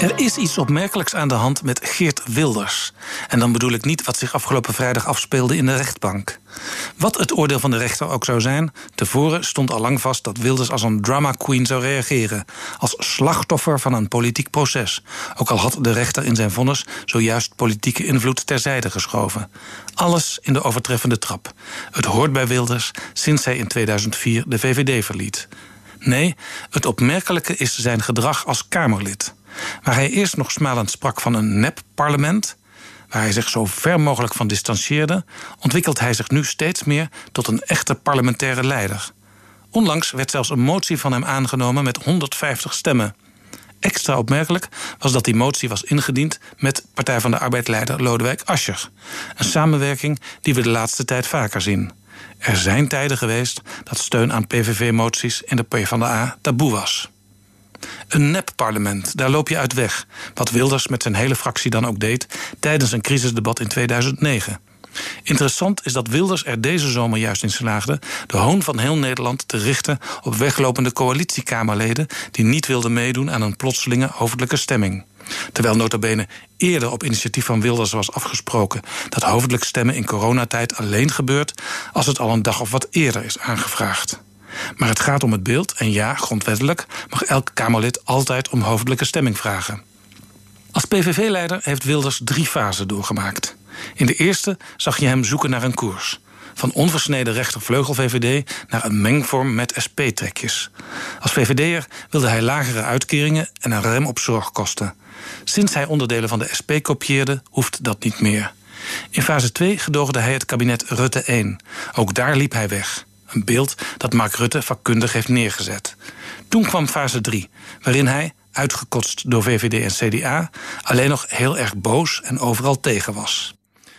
Er is iets opmerkelijks aan de hand met Geert Wilders. En dan bedoel ik niet wat zich afgelopen vrijdag afspeelde in de rechtbank. Wat het oordeel van de rechter ook zou zijn, tevoren stond al lang vast dat Wilders als een drama queen zou reageren. Als slachtoffer van een politiek proces. Ook al had de rechter in zijn vonnis zojuist politieke invloed terzijde geschoven. Alles in de overtreffende trap. Het hoort bij Wilders sinds hij in 2004 de VVD verliet. Nee, het opmerkelijke is zijn gedrag als Kamerlid. Waar hij eerst nog smalend sprak van een nep-parlement, waar hij zich zo ver mogelijk van distancieerde, ontwikkelt hij zich nu steeds meer tot een echte parlementaire leider. Onlangs werd zelfs een motie van hem aangenomen met 150 stemmen. Extra opmerkelijk was dat die motie was ingediend met Partij van de Arbeid-leider Lodewijk Asscher. Een samenwerking die we de laatste tijd vaker zien. Er zijn tijden geweest dat steun aan PVV-moties in de PvdA taboe was. Een nep-parlement, daar loop je uit weg. Wat Wilders met zijn hele fractie dan ook deed tijdens een crisisdebat in 2009. Interessant is dat Wilders er deze zomer juist in slaagde de hoon van heel Nederland te richten op weglopende coalitiekamerleden die niet wilden meedoen aan een plotselinge hoofdelijke stemming. Terwijl notabene eerder op initiatief van Wilders was afgesproken dat hoofdelijk stemmen in coronatijd alleen gebeurt als het al een dag of wat eerder is aangevraagd. Maar het gaat om het beeld en ja, grondwettelijk mag elk Kamerlid altijd om hoofdelijke stemming vragen. Als PVV-leider heeft Wilders drie fasen doorgemaakt. In de eerste zag je hem zoeken naar een koers. Van onversneden rechtervleugel VVD naar een mengvorm met SP-trekjes. Als VVD'er wilde hij lagere uitkeringen en een rem op zorgkosten. Sinds hij onderdelen van de SP kopieerde, hoeft dat niet meer. In fase 2 gedoogde hij het kabinet Rutte 1. Ook daar liep hij weg. Een beeld dat Mark Rutte vakkundig heeft neergezet. Toen kwam fase 3, waarin hij, uitgekotst door VVD en CDA, alleen nog heel erg boos en overal tegen was.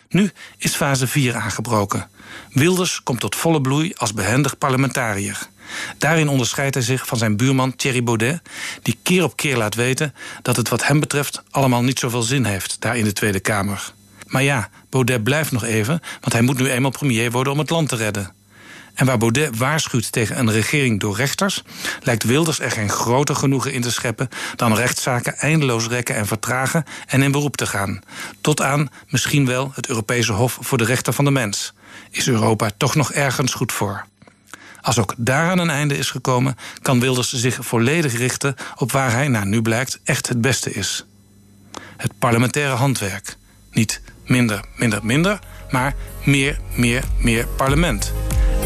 Nu is fase 4 aangebroken. Wilders komt tot volle bloei als behendig parlementariër. Daarin onderscheidt hij zich van zijn buurman Thierry Baudet, die keer op keer laat weten dat het wat hem betreft allemaal niet zoveel zin heeft daar in de Tweede Kamer. Maar ja, Baudet blijft nog even, want hij moet nu eenmaal premier worden om het land te redden. En waar Baudet waarschuwt tegen een regering door rechters, lijkt Wilders er geen groter genoegen in te scheppen dan rechtszaken eindeloos rekken en vertragen en in beroep te gaan. Tot aan misschien wel het Europese Hof voor de Rechten van de Mens. Is Europa toch nog ergens goed voor? Als ook daaraan een einde is gekomen, kan Wilders zich volledig richten op waar hij, naar nu blijkt, echt het beste is. Het parlementaire handwerk. Niet minder, minder, minder, maar meer, meer, meer parlement.